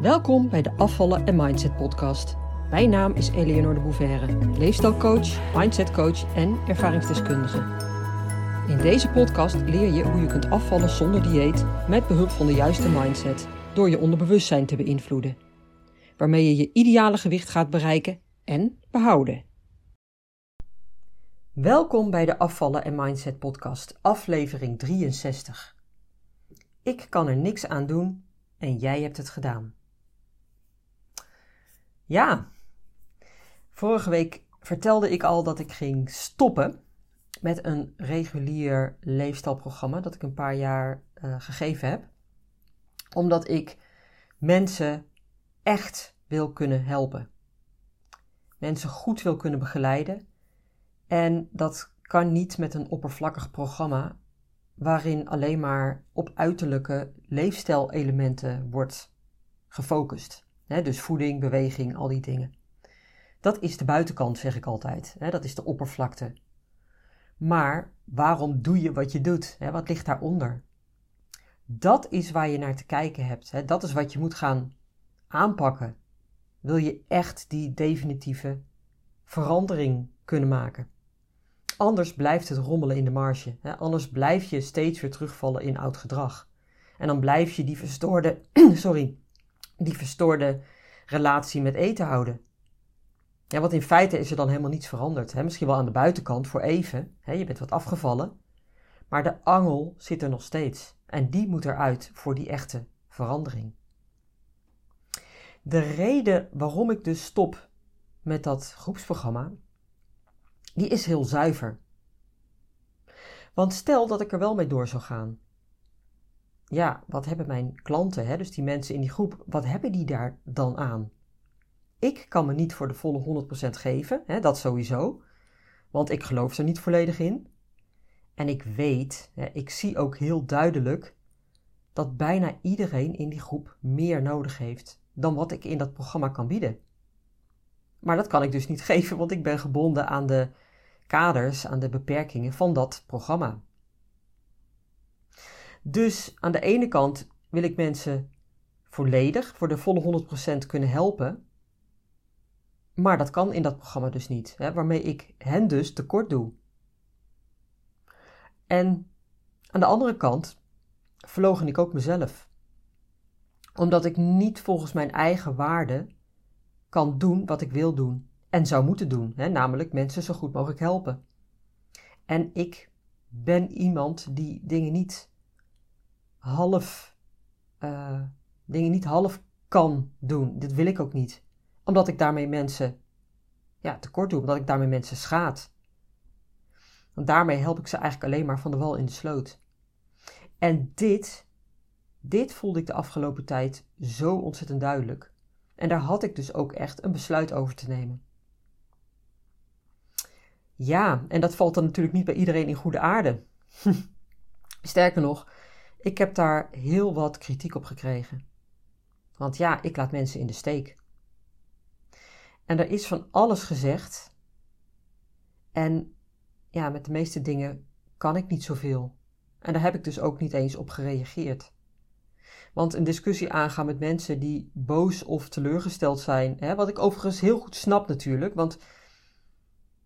Welkom bij de Afvallen en Mindset podcast. Mijn naam is Eleonore de Bouverre, leefstijlcoach, mindsetcoach en ervaringsdeskundige. In deze podcast leer je hoe je kunt afvallen zonder dieet met behulp van de juiste mindset door je onderbewustzijn te beïnvloeden. Waarmee je je ideale gewicht gaat bereiken en behouden. Welkom bij de Afvallen en Mindset podcast, aflevering 63. Ik kan er niks aan doen en jij hebt het gedaan. Ja, vorige week vertelde ik al dat ik ging stoppen met een regulier leefstijlprogramma dat ik een paar jaar uh, gegeven heb. Omdat ik mensen echt wil kunnen helpen. Mensen goed wil kunnen begeleiden. En dat kan niet met een oppervlakkig programma waarin alleen maar op uiterlijke leefstijlelementen wordt gefocust dus voeding, beweging, al die dingen. Dat is de buitenkant, zeg ik altijd. dat is de oppervlakte. Maar waarom doe je wat je doet? wat ligt daaronder? Dat is waar je naar te kijken hebt. Dat is wat je moet gaan aanpakken. Wil je echt die definitieve verandering kunnen maken? Anders blijft het rommelen in de marge. Anders blijf je steeds weer terugvallen in oud gedrag. En dan blijf je die verstoorde, sorry, die verstoorde relatie met eten houden. Ja, want in feite is er dan helemaal niets veranderd. Hè? Misschien wel aan de buitenkant voor even. Hè? Je bent wat afgevallen. Maar de angel zit er nog steeds. En die moet eruit voor die echte verandering. De reden waarom ik dus stop met dat groepsprogramma, die is heel zuiver. Want stel dat ik er wel mee door zou gaan ja, wat hebben mijn klanten, hè, dus die mensen in die groep, wat hebben die daar dan aan? Ik kan me niet voor de volle 100% geven, hè, dat sowieso, want ik geloof er niet volledig in. En ik weet, hè, ik zie ook heel duidelijk dat bijna iedereen in die groep meer nodig heeft dan wat ik in dat programma kan bieden. Maar dat kan ik dus niet geven, want ik ben gebonden aan de kaders, aan de beperkingen van dat programma. Dus aan de ene kant wil ik mensen volledig, voor de volle 100% kunnen helpen. Maar dat kan in dat programma dus niet, hè, waarmee ik hen dus tekort doe. En aan de andere kant verlogen ik ook mezelf. Omdat ik niet volgens mijn eigen waarden kan doen wat ik wil doen en zou moeten doen, hè, namelijk mensen zo goed mogelijk helpen. En ik ben iemand die dingen niet half uh, dingen niet half kan doen. Dit wil ik ook niet. Omdat ik daarmee mensen ja, tekort doe, omdat ik daarmee mensen schaad. Want daarmee help ik ze eigenlijk alleen maar van de wal in de sloot. En dit, dit voelde ik de afgelopen tijd zo ontzettend duidelijk. En daar had ik dus ook echt een besluit over te nemen. Ja, en dat valt dan natuurlijk niet bij iedereen in goede aarde. Sterker nog, ik heb daar heel wat kritiek op gekregen. Want ja, ik laat mensen in de steek. En er is van alles gezegd. En ja, met de meeste dingen kan ik niet zoveel. En daar heb ik dus ook niet eens op gereageerd. Want een discussie aangaan met mensen die boos of teleurgesteld zijn, hè, wat ik overigens heel goed snap natuurlijk, want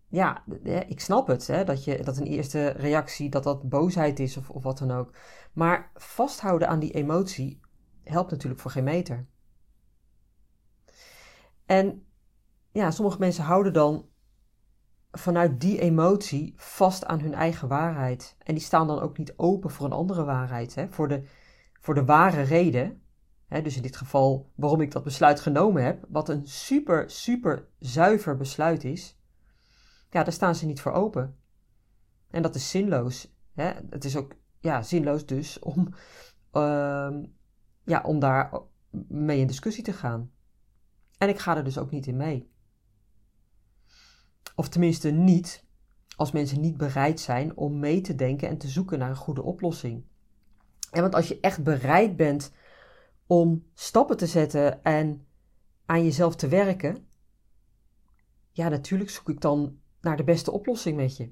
ja, ik snap het, hè, dat, je, dat een eerste reactie dat dat boosheid is of, of wat dan ook. Maar vasthouden aan die emotie helpt natuurlijk voor geen meter. En ja, sommige mensen houden dan vanuit die emotie vast aan hun eigen waarheid. En die staan dan ook niet open voor een andere waarheid, hè, voor, de, voor de ware reden. Hè, dus in dit geval waarom ik dat besluit genomen heb, wat een super, super zuiver besluit is ja, daar staan ze niet voor open. En dat is zinloos. Hè? Het is ook ja, zinloos dus om, uh, ja, om daar mee in discussie te gaan. En ik ga er dus ook niet in mee. Of tenminste niet als mensen niet bereid zijn om mee te denken en te zoeken naar een goede oplossing. En want als je echt bereid bent om stappen te zetten en aan jezelf te werken, ja, natuurlijk zoek ik dan naar de beste oplossing met je.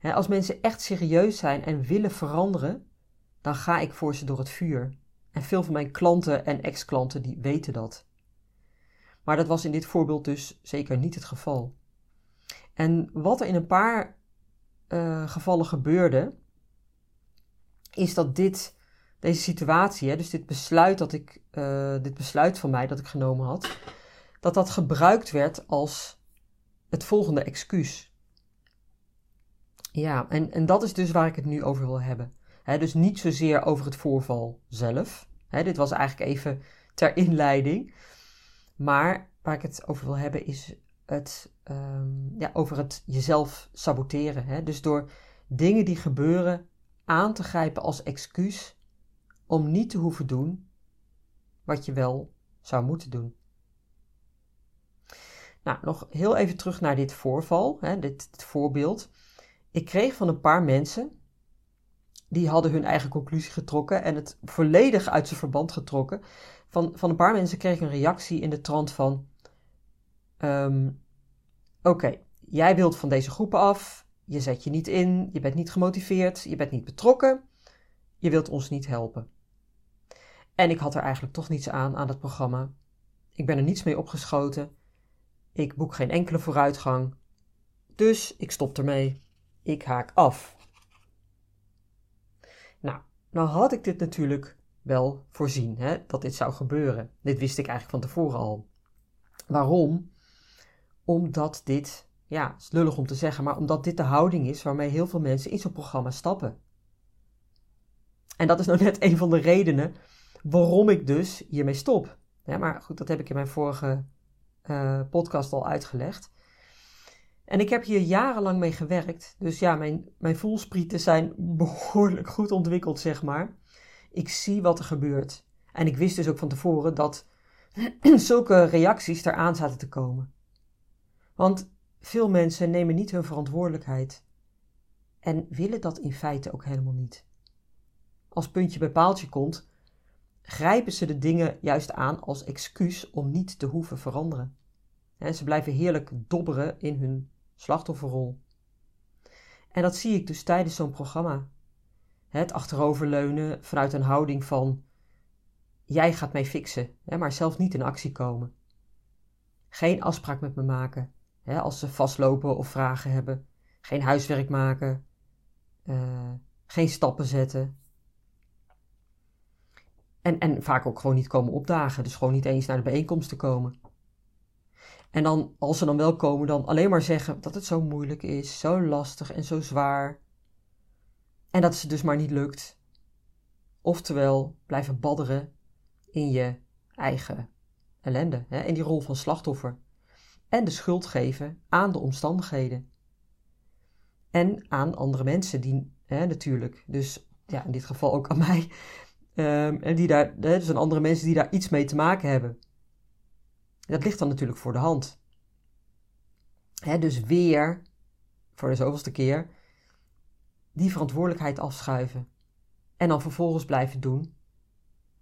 als mensen echt serieus zijn en willen veranderen, dan ga ik voor ze door het vuur. En veel van mijn klanten en ex-klanten die weten dat. Maar dat was in dit voorbeeld dus zeker niet het geval. En wat er in een paar uh, gevallen gebeurde, is dat dit, deze situatie, hè, dus dit besluit, dat ik, uh, dit besluit van mij dat ik genomen had, dat dat gebruikt werd als het volgende excuus. Ja, en, en dat is dus waar ik het nu over wil hebben. dus niet zozeer over het voorval zelf. dit was eigenlijk even ter inleiding. Maar waar ik het over wil hebben is het, um, ja, over het jezelf saboteren. Dus door dingen die gebeuren aan te grijpen als excuus om niet te hoeven doen wat je wel zou moeten doen. Nou, nog heel even terug naar dit voorval, hè, dit, voorbeeld. Ik kreeg van een paar mensen, die hadden hun eigen conclusie getrokken en het volledig uit zijn verband getrokken. Van, van een paar mensen kreeg ik een reactie in de trant van: Ehm, oké, jij wilt van deze groepen af, je zet je niet in, je bent niet gemotiveerd, je bent niet betrokken, je wilt ons niet helpen. En ik had er eigenlijk toch niets aan aan dat programma. Ik ben er niets mee opgeschoten. Ik boek geen enkele vooruitgang. Dus ik stop ermee. Ik haak af. Nou, nou had ik dit natuurlijk wel voorzien, hè, dat dit zou gebeuren. Dit wist ik eigenlijk van tevoren al. Waarom? Omdat dit, ja, is lullig om te zeggen, maar omdat dit de houding is waarmee heel veel mensen in zo'n programma stappen. En dat is nou net een van de redenen waarom ik dus hiermee stop. Maar goed, dat heb ik in mijn vorige uh, podcast al uitgelegd. En ik heb hier jarenlang mee gewerkt. Dus ja, mijn, mijn voelsprieten zijn behoorlijk goed ontwikkeld, zeg maar. Ik zie wat er gebeurt. En ik wist dus ook van tevoren dat zulke reacties eraan zaten te komen. Want veel mensen nemen niet hun verantwoordelijkheid en willen dat in feite ook helemaal niet. Als puntje bij paaltje komt, grijpen ze de dingen juist aan als excuus om niet te hoeven veranderen. En ze blijven heerlijk dobberen in hun slachtofferrol. En dat zie ik dus tijdens zo'n programma. Het achteroverleunen vanuit een houding van jij gaat mij fixen, maar zelf niet in actie komen. Geen afspraak met me maken, als ze vastlopen of vragen hebben. Geen huiswerk maken. Uh, geen stappen zetten. En, en vaak ook gewoon niet komen opdagen. Dus gewoon niet eens naar de bijeenkomsten komen. En dan, als ze dan wel komen, dan alleen maar zeggen dat het zo moeilijk is, zo lastig en zo zwaar. En dat het dus maar niet lukt. Oftewel, blijven badderen in je eigen ellende, hè, in die rol van slachtoffer en de schuld geven aan de omstandigheden. En aan andere mensen, die hè, natuurlijk, dus ja, in dit geval ook aan mij, um, en die daar, dus aan andere mensen die daar iets mee te maken hebben. Dat ligt dan natuurlijk voor de hand. Dus weer, voor de zoveelste keer, die verantwoordelijkheid afschuiven. En dan vervolgens blijven doen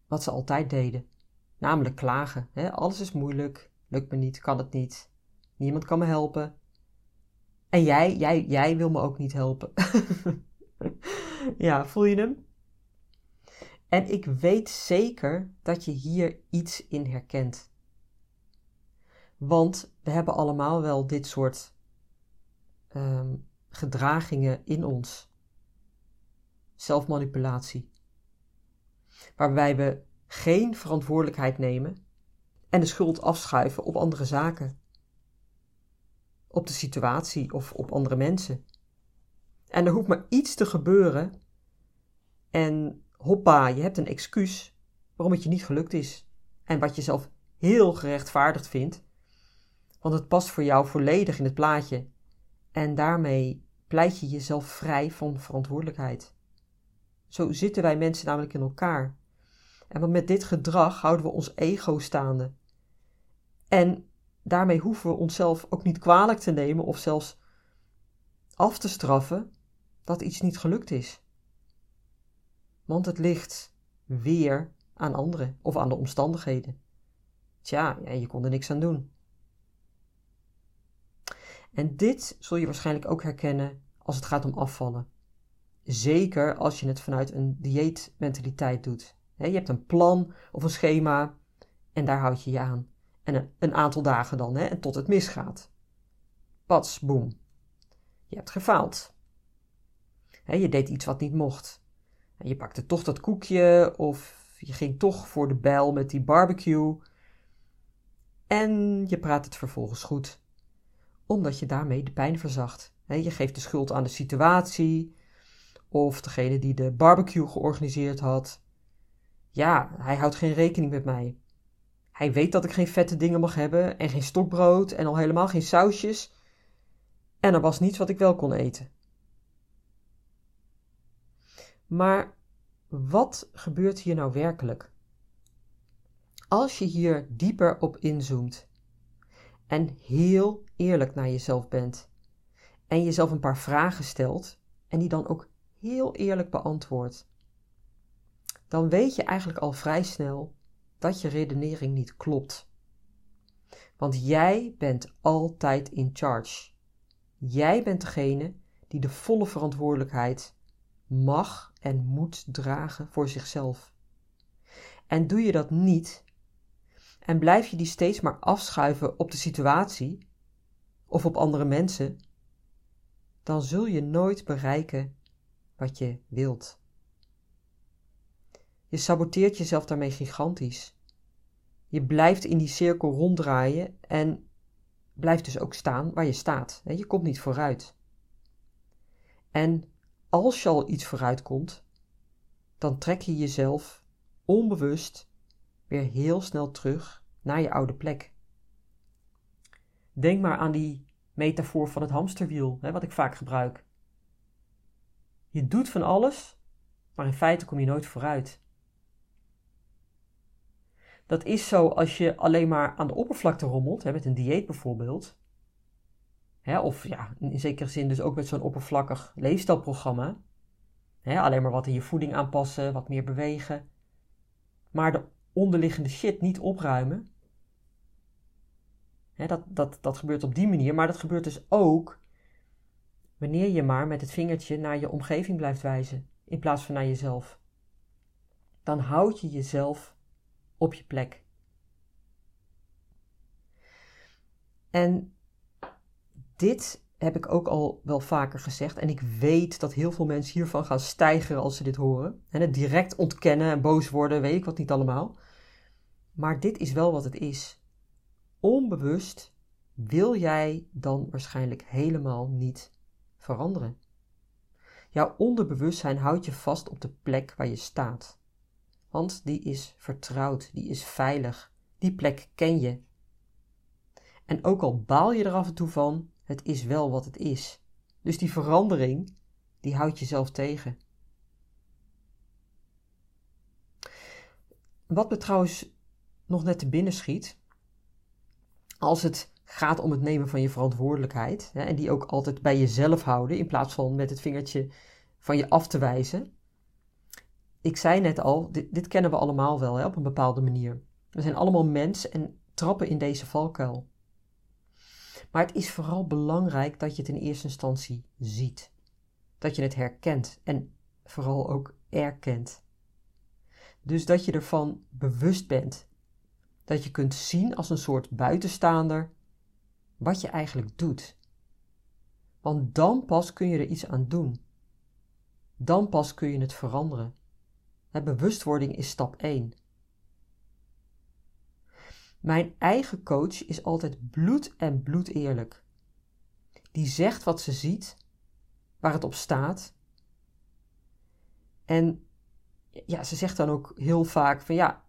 wat ze altijd deden. Namelijk klagen. Alles is moeilijk, lukt me niet, kan het niet. Niemand kan me helpen. En jij, jij, jij wil me ook niet helpen. ja, voel je hem? En ik weet zeker dat je hier iets in herkent. Want we hebben allemaal wel dit soort um, gedragingen in ons. Zelfmanipulatie. Waarbij we geen verantwoordelijkheid nemen en de schuld afschuiven op andere zaken op de situatie of op andere mensen. En er hoeft maar iets te gebeuren en hoppa, je hebt een excuus waarom het je niet gelukt is. En wat je zelf heel gerechtvaardigd vindt, want het past voor jou volledig in het plaatje. En daarmee pleit je jezelf vrij van verantwoordelijkheid. Zo zitten wij mensen namelijk in elkaar. En met dit gedrag houden we ons ego staande. En daarmee hoeven we onszelf ook niet kwalijk te nemen of zelfs af te straffen dat iets niet gelukt is. Want het ligt weer aan anderen of aan de omstandigheden. Tja, ja, je kon er niks aan doen. En dit zul je waarschijnlijk ook herkennen als het gaat om afvallen. Zeker als je het vanuit een dieetmentaliteit doet. je hebt een plan of een schema en daar houd je je aan. En een, aantal dagen dan, en tot het misgaat. Pats, boem. Je hebt gefaald. je deed iets wat niet mocht. Je pakte toch dat koekje of je ging toch voor de bijl met die barbecue. En je praat het vervolgens goed, omdat je daarmee de pijn verzacht. Je geeft de schuld aan de situatie of degene die de barbecue georganiseerd had. Ja, hij houdt geen rekening met mij. Hij weet dat ik geen vette dingen mag hebben en geen stokbrood en al helemaal geen sausjes. En er was niets wat ik wel kon eten. Maar wat gebeurt hier nou werkelijk? Als je hier dieper op inzoomt en heel eerlijk naar jezelf bent en jezelf een paar vragen stelt en die dan ook heel eerlijk beantwoordt, dan weet je eigenlijk al vrij snel dat je redenering niet klopt. Want jij bent altijd in charge. Jij bent degene die de volle verantwoordelijkheid mag en moet dragen voor zichzelf. En doe je dat niet, en blijf je die steeds maar afschuiven op de situatie of op andere mensen, dan zul je nooit bereiken wat je wilt. Je saboteert jezelf daarmee gigantisch. Je blijft in die cirkel ronddraaien en blijft dus ook staan waar je staat. Je komt niet vooruit. En als je al iets vooruit komt, dan trek je jezelf onbewust weer heel snel terug naar je oude plek. Denk maar aan die metafoor van het hamsterwiel, hè, wat ik vaak gebruik. Je doet van alles, maar in feite kom je nooit vooruit. Dat is zo als je alleen maar aan de oppervlakte rommelt, hè, met een dieet bijvoorbeeld. Hè, of ja, in zekere zin dus ook met zo'n oppervlakkig leefstijlprogramma. Alleen maar wat in je voeding aanpassen, wat meer bewegen. Maar de onderliggende shit niet opruimen. Hè, dat, dat, dat gebeurt op die manier, maar dat gebeurt dus ook wanneer je maar met het vingertje naar je omgeving blijft wijzen, in plaats van naar jezelf. Dan houd je jezelf op je plek. En dit heb ik ook al wel vaker gezegd. En ik weet dat heel veel mensen hiervan gaan stijgen als ze dit horen. En het direct ontkennen en boos worden, weet ik wat niet allemaal. Maar dit is wel wat het is. Onbewust wil jij dan waarschijnlijk helemaal niet veranderen. Jouw onderbewustzijn houdt je vast op de plek waar je staat. Want die is vertrouwd, die is veilig, die plek ken je. En ook al baal je er af en toe van, het is wel wat het is. Dus die verandering, die houdt jezelf tegen. Wat me trouwens nog net te binnen schiet, als het gaat om het nemen van je verantwoordelijkheid, hè, en die ook altijd bij jezelf houden, in plaats van met het vingertje van je af te wijzen. Ik zei net al, dit, dit kennen we allemaal wel hè, op een bepaalde manier. We zijn allemaal mens en trappen in deze valkuil. Maar het is vooral belangrijk dat je het in eerste instantie ziet. Dat je het herkent en vooral ook erkent. Dus dat je ervan bewust bent. Dat je kunt zien als een soort buitenstaander wat je eigenlijk doet. Want dan pas kun je er iets aan doen. Dan pas kun je het veranderen. bewustwording is stap 1. Mijn eigen coach is altijd bloed en bloed eerlijk. Die zegt wat ze ziet, waar het op staat. En ja, ze zegt dan ook heel vaak van ja,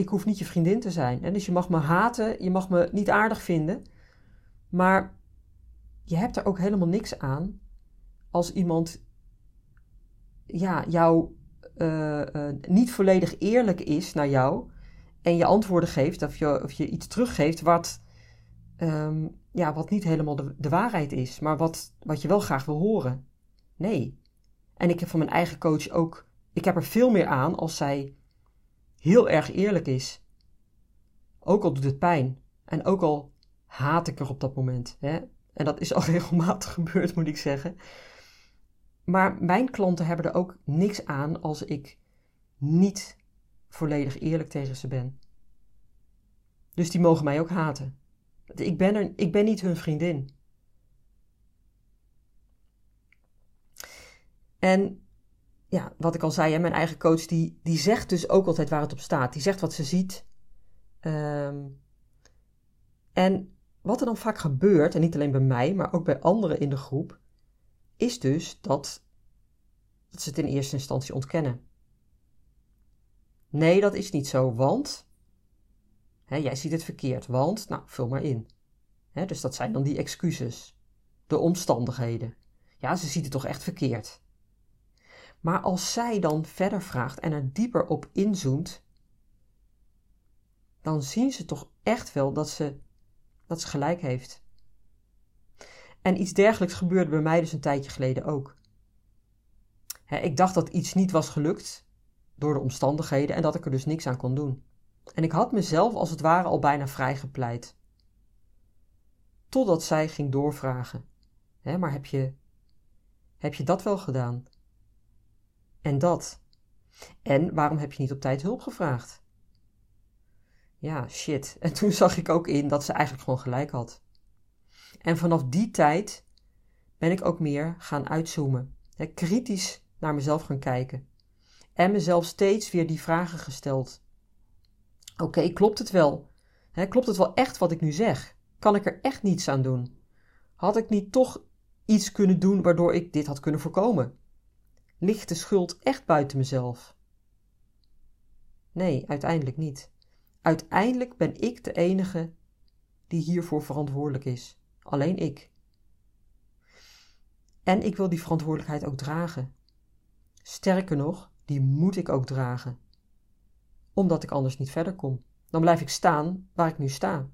ik hoef niet je vriendin te zijn. En dus je mag me haten, je mag me niet aardig vinden. Maar je hebt er ook helemaal niks aan als iemand ja, jou uh, uh, niet volledig eerlijk is naar jou en je antwoorden geeft of je, of je iets teruggeeft wat, um, ja, wat niet helemaal de, de waarheid is, maar wat, wat je wel graag wil horen. Nee. En ik heb van mijn eigen coach ook, ik heb er veel meer aan als zij heel erg eerlijk is. Ook al doet het pijn. En ook al haat ik er op dat moment. Hè? En dat is al regelmatig gebeurd, moet ik zeggen. Maar mijn klanten hebben er ook niks aan als ik niet volledig eerlijk tegen ze ben. Dus die mogen mij ook haten. Ik ben, er, ik ben niet hun vriendin. En ja, wat ik al zei, mijn eigen coach, die, die zegt dus ook altijd waar het op staat. Die zegt wat ze ziet. Ehm, en wat er dan vaak gebeurt, en niet alleen bij mij, maar ook bij anderen in de groep, is dus dat, dat ze het in eerste instantie ontkennen. Nee, dat is niet zo, want hè, jij ziet het verkeerd, want, nou, vul maar in. Hè, dus dat zijn dan die excuses, de omstandigheden. Ja, ze ziet het toch echt verkeerd. Maar als zij dan verder vraagt en er dieper op inzoomt, dan zien ze toch echt wel dat ze, dat ze gelijk heeft. En iets dergelijks gebeurde bij mij dus een tijdje geleden ook. ik dacht dat iets niet was gelukt door de omstandigheden en dat ik er dus niks aan kon doen. En ik had mezelf als het ware al bijna vrijgepleit. Totdat zij ging doorvragen. maar heb je, heb je dat wel gedaan? En dat. En waarom heb je niet op tijd hulp gevraagd? Ja, shit. En toen zag ik ook in dat ze eigenlijk gewoon gelijk had. En vanaf die tijd ben ik ook meer gaan uitzoomen. Kritisch naar mezelf gaan kijken. En mezelf steeds weer die vragen gesteld. Oké, klopt het wel? Klopt het wel echt wat ik nu zeg? Kan ik er echt niets aan doen? Had ik niet toch iets kunnen doen waardoor ik dit had kunnen voorkomen? Ligt de schuld echt buiten mezelf? Nee, uiteindelijk niet. Uiteindelijk ben ik de enige die hiervoor verantwoordelijk is. Alleen ik. En ik wil die verantwoordelijkheid ook dragen. Sterker nog, die moet ik ook dragen. Omdat ik anders niet verder kom. Dan blijf ik staan waar ik nu sta.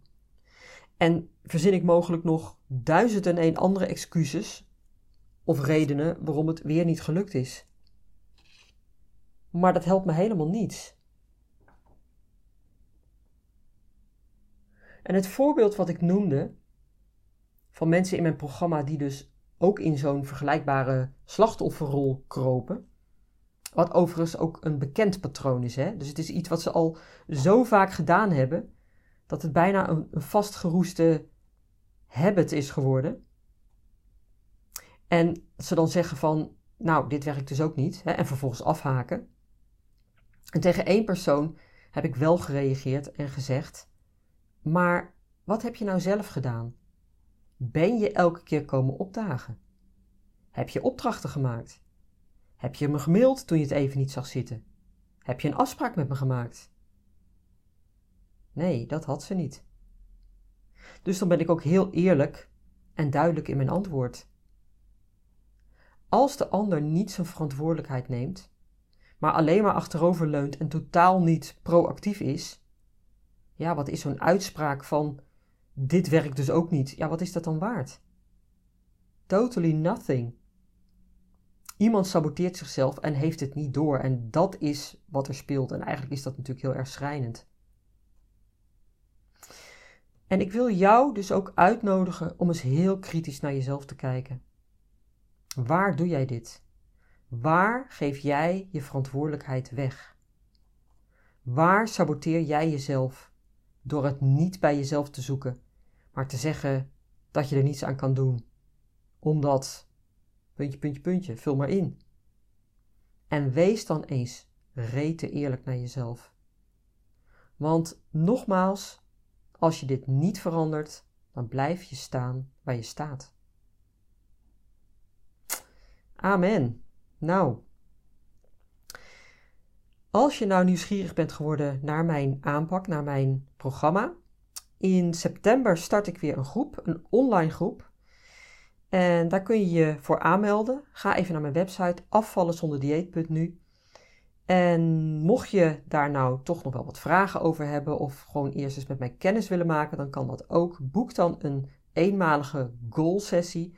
En verzin ik mogelijk nog duizend en een andere excuses of redenen waarom het weer niet gelukt is. Maar dat helpt me helemaal niets. En het voorbeeld wat ik noemde, van mensen in mijn programma die dus ook in zo'n vergelijkbare slachtofferrol kropen, wat overigens ook een bekend patroon is. Hè? Dus het is iets wat ze al zo vaak gedaan hebben, dat het bijna een, een vastgeroeste habit is geworden. En ze dan zeggen van, nou, dit werkt dus ook niet, hè, en vervolgens afhaken. En tegen één persoon heb ik wel gereageerd en gezegd: Maar wat heb je nou zelf gedaan? Ben je elke keer komen opdagen? Heb je opdrachten gemaakt? Heb je me gemaild toen je het even niet zag zitten? Heb je een afspraak met me gemaakt? Nee, dat had ze niet. Dus dan ben ik ook heel eerlijk en duidelijk in mijn antwoord. Als de ander niet zijn verantwoordelijkheid neemt, maar alleen maar achterover leunt en totaal niet proactief is, ja, wat is zo'n uitspraak van dit werkt dus ook niet? Ja, wat is dat dan waard? Totally nothing. Iemand saboteert zichzelf en heeft het niet door. En dat is wat er speelt. En eigenlijk is dat natuurlijk heel erg schrijnend. En ik wil jou dus ook uitnodigen om eens heel kritisch naar jezelf te kijken. Waar doe jij dit? Waar geef jij je verantwoordelijkheid weg? Waar saboteer jij jezelf door het niet bij jezelf te zoeken, maar te zeggen dat je er niets aan kan doen? Omdat, puntje, puntje, puntje, vul maar in. En wees dan eens rete eerlijk naar jezelf. Want nogmaals, als je dit niet verandert, dan blijf je staan waar je staat. Amen. Nou, als je nou nieuwsgierig bent geworden naar mijn aanpak, naar mijn programma. In september start ik weer een groep, een online groep. En daar kun je je voor aanmelden. Ga even naar mijn website afvallenzonderdieet.nu. En mocht je daar nou toch nog wel wat vragen over hebben of gewoon eerst eens met mij kennis willen maken, dan kan dat ook. Boek dan een eenmalige goal sessie.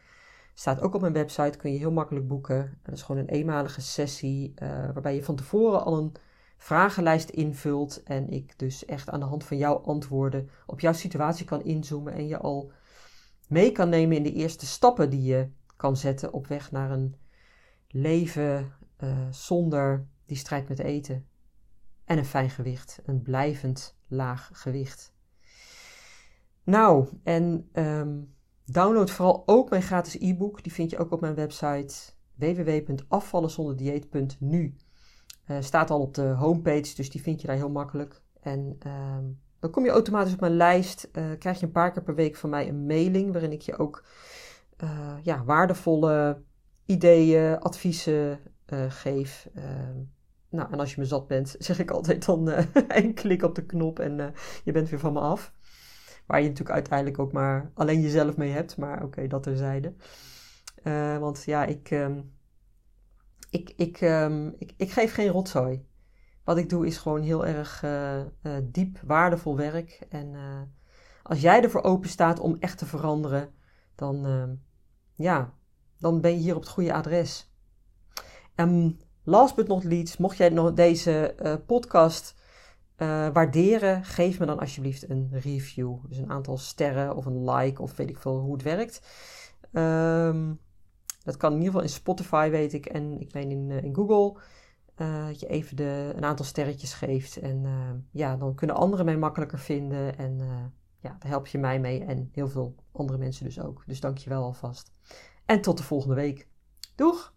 Staat ook op mijn website, kun je heel makkelijk boeken. Dat is gewoon een eenmalige sessie uh, waarbij je van tevoren al een vragenlijst invult en ik dus echt aan de hand van jouw antwoorden op jouw situatie kan inzoomen en je al mee kan nemen in de eerste stappen die je kan zetten op weg naar een leven uh, zonder die strijd met eten. en een fijn gewicht, een blijvend laag gewicht. Nou, en ehm, download vooral ook mijn gratis e-book. Die vind je ook op mijn website www.afvallenzonderdieet.nu. Uh, staat al op de homepage, dus die vind je daar heel makkelijk. En ehm, dan kom je automatisch op mijn lijst. Uh, krijg je een paar keer per week van mij een mailing waarin ik je ook uh, ja, waardevolle ideeën, adviezen geef. Ehm, nou, en als je me zat bent, zeg ik altijd dan een klik op de knop en je bent weer van me af. Waar je natuurlijk uiteindelijk ook maar alleen jezelf mee hebt. Maar oké, dat terzijde. Uh, want ja, ik, um, ik, ik, um, ik, ik, geef geen rotzooi. Wat ik doe is gewoon heel erg uh, uh, diep, waardevol werk. En als jij ervoor open staat om echt te veranderen, dan, ehm, ja, dan ben je hier op het goede adres. En last but not least, mocht jij nog deze podcast uh, waarderen, geef me dan alsjeblieft een review. Dus een aantal sterren of een like of weet ik veel hoe het werkt. Um, dat kan in ieder geval in Spotify, weet ik, en ik meen in, uh, in Google. Uh, dat je even de, een aantal sterretjes geeft. En ja, dan kunnen anderen mij makkelijker vinden. En ja, daar help je mij mee en heel veel andere mensen dus ook. Dus dank je wel alvast. En tot de volgende week. Doeg!